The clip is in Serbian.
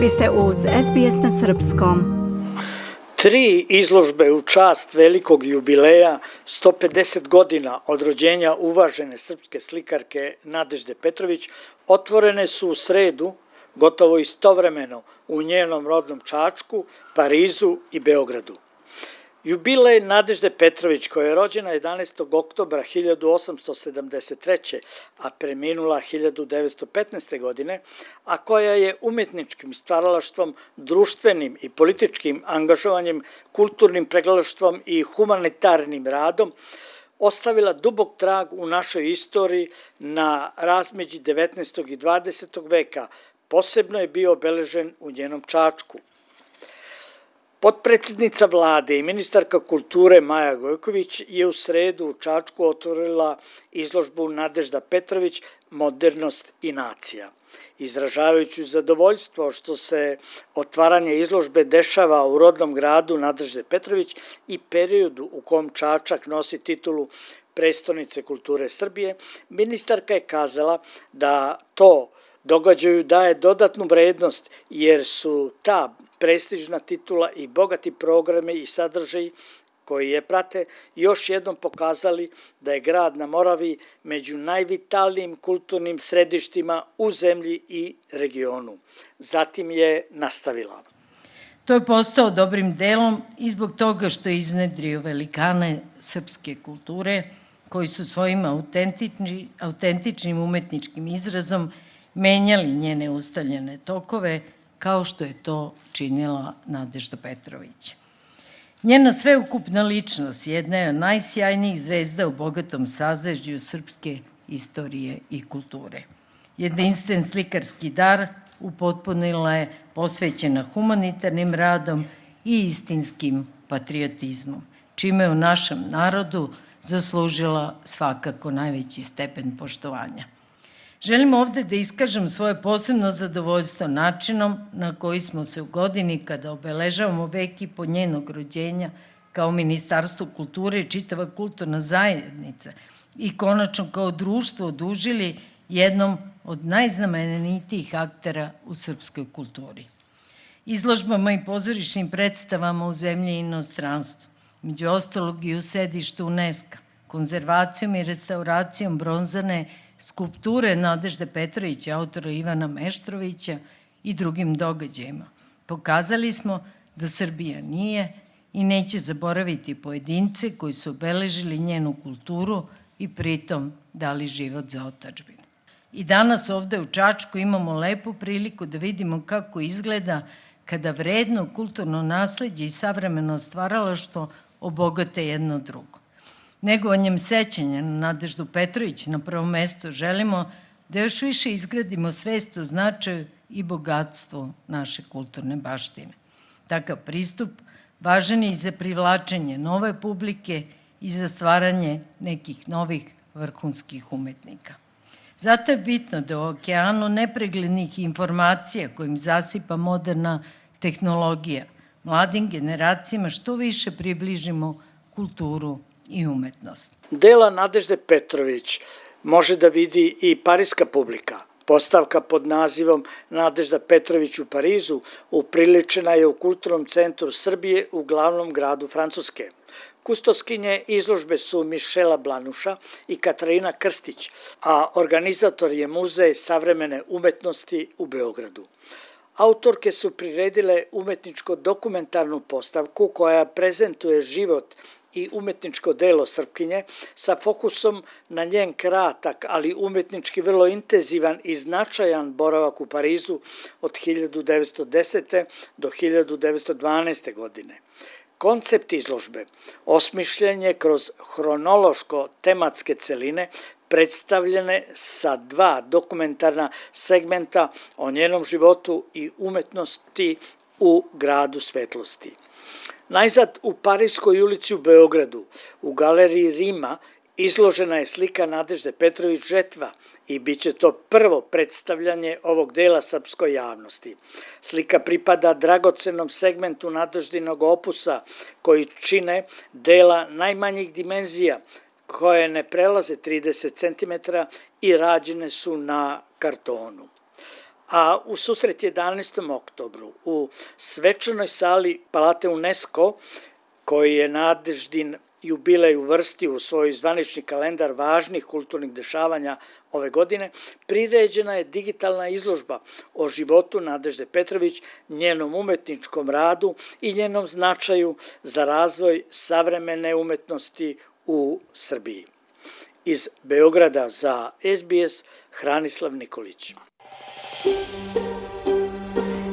Vi ste uz SBS na Srpskom. Tri izložbe u čast velikog jubileja 150 godina od rođenja uvažene srpske slikarke Nadežde Petrović otvorene su u sredu gotovo istovremeno u njenom rodnom Čačku, Parizu i Beogradu. Jubilej Nadežde Petrović, koja je rođena 11. oktobra 1873. a preminula 1915. godine, a koja je umetničkim stvaralaštvom, društvenim i političkim angažovanjem, kulturnim pregledalaštvom i humanitarnim radom, ostavila dubog trag u našoj istoriji na razmeđi 19. i 20. veka, posebno je bio obeležen u njenom Čačku – Potpredsednica vlade i ministarka kulture Maja Gojković je u sredu u Čačku otvorila izložbu Nadežda Petrović Modernost i nacija. Izražavajući zadovoljstvo što se otvaranje izložbe dešava u rodnom gradu Nadežde Petrović i periodu u kom Čačak nosi titulu prestonice kulture Srbije, ministarka je kazala da to događaju daje dodatnu vrednost jer su ta prestižna titula i bogati programe i sadržaj koji je prate još jednom pokazali da je grad na Moravi među najvitalnijim kulturnim središtima u zemlji i regionu. Zatim je nastavila. To je postao dobrim delom i zbog toga što je iznedrio velikane srpske kulture koji su svojim autentični, autentičnim umetničkim izrazom menjali njene ustaljene tokove, kao što je to činila Nadežda Petrović. Njena sveukupna ličnost jedna je od najsjajnijih zvezda u bogatom sazvežđu srpske istorije i kulture. Jedinstven slikarski dar upotpunila je posvećena humanitarnim radom i istinskim patriotizmom, čime je u našem narodu zaslužila svakako najveći stepen poštovanja. Želim ovde da iskažem svoje posebno zadovoljstvo načinom na koji smo se u godini kada obeležavamo veki po njenog rođenja kao Ministarstvo kulture i čitava kulturna zajednica i konačno kao društvo odužili jednom od najznamenitijih aktera u srpskoj kulturi. Izložbama i pozorišnim predstavama u zemlji i inostranstvu, među ostalog i u sedištu UNESCO, konzervacijom i restauracijom bronzane skulpture Nadežde Petrovića, autora Ivana Meštrovića i drugim događajima. Pokazali smo da Srbija nije i neće zaboraviti pojedince koji su obeležili njenu kulturu i pritom dali život za otačbinu. I danas ovde u Čačku imamo lepu priliku da vidimo kako izgleda kada vredno kulturno nasledđe i savremeno stvaralaštvo obogate jedno drugo negovanjem sećanja na Nadeždu Petrović na prvom mestu želimo da još više izgradimo svest o značaju i bogatstvu naše kulturne baštine. Takav pristup važan je i za privlačenje nove publike i za stvaranje nekih novih vrhunskih umetnika. Zato je bitno da u okeanu nepreglednih informacija kojim zasipa moderna tehnologija mladim generacijama što više približimo kulturu i umetnost. Dela Nadežde Petrović može da vidi i parijska publika. Postavka pod nazivom Nadežda Petrović u Parizu upriličena je u Kulturnom centru Srbije u glavnom gradu Francuske. Kustoskinje izložbe su Mišela Blanuša i Katarina Krstić, a organizator je Muzej savremene umetnosti u Beogradu. Autorke su priredile umetničko-dokumentarnu postavku koja prezentuje život i umetničko delo Srpkinje sa fokusom na njen kratak, ali umetnički vrlo intenzivan i značajan boravak u Parizu od 1910. do 1912. godine. Koncept izložbe osmišljen je kroz hronološko-tematske celine predstavljene sa dva dokumentarna segmenta o njenom životu i umetnosti u gradu svetlosti. Najzad u Parijskoj ulici u Beogradu, u galeriji Rima, izložena je slika Nadežde Petrović Žetva i bit će to prvo predstavljanje ovog dela srpskoj javnosti. Slika pripada dragocenom segmentu Nadeždinog opusa koji čine dela najmanjih dimenzija koje ne prelaze 30 cm i rađene su na kartonu. A u susret 11. oktobru u svečanoj sali Palate UNESCO, koji je Nadeždin jubilej uvrsti u svoj zvanični kalendar važnih kulturnih dešavanja ove godine, priređena je digitalna izložba o životu Nadežde Petrović, njenom umetničkom radu i njenom značaju za razvoj savremene umetnosti u Srbiji. Iz Beograda za SBS Hranislav Nikolić.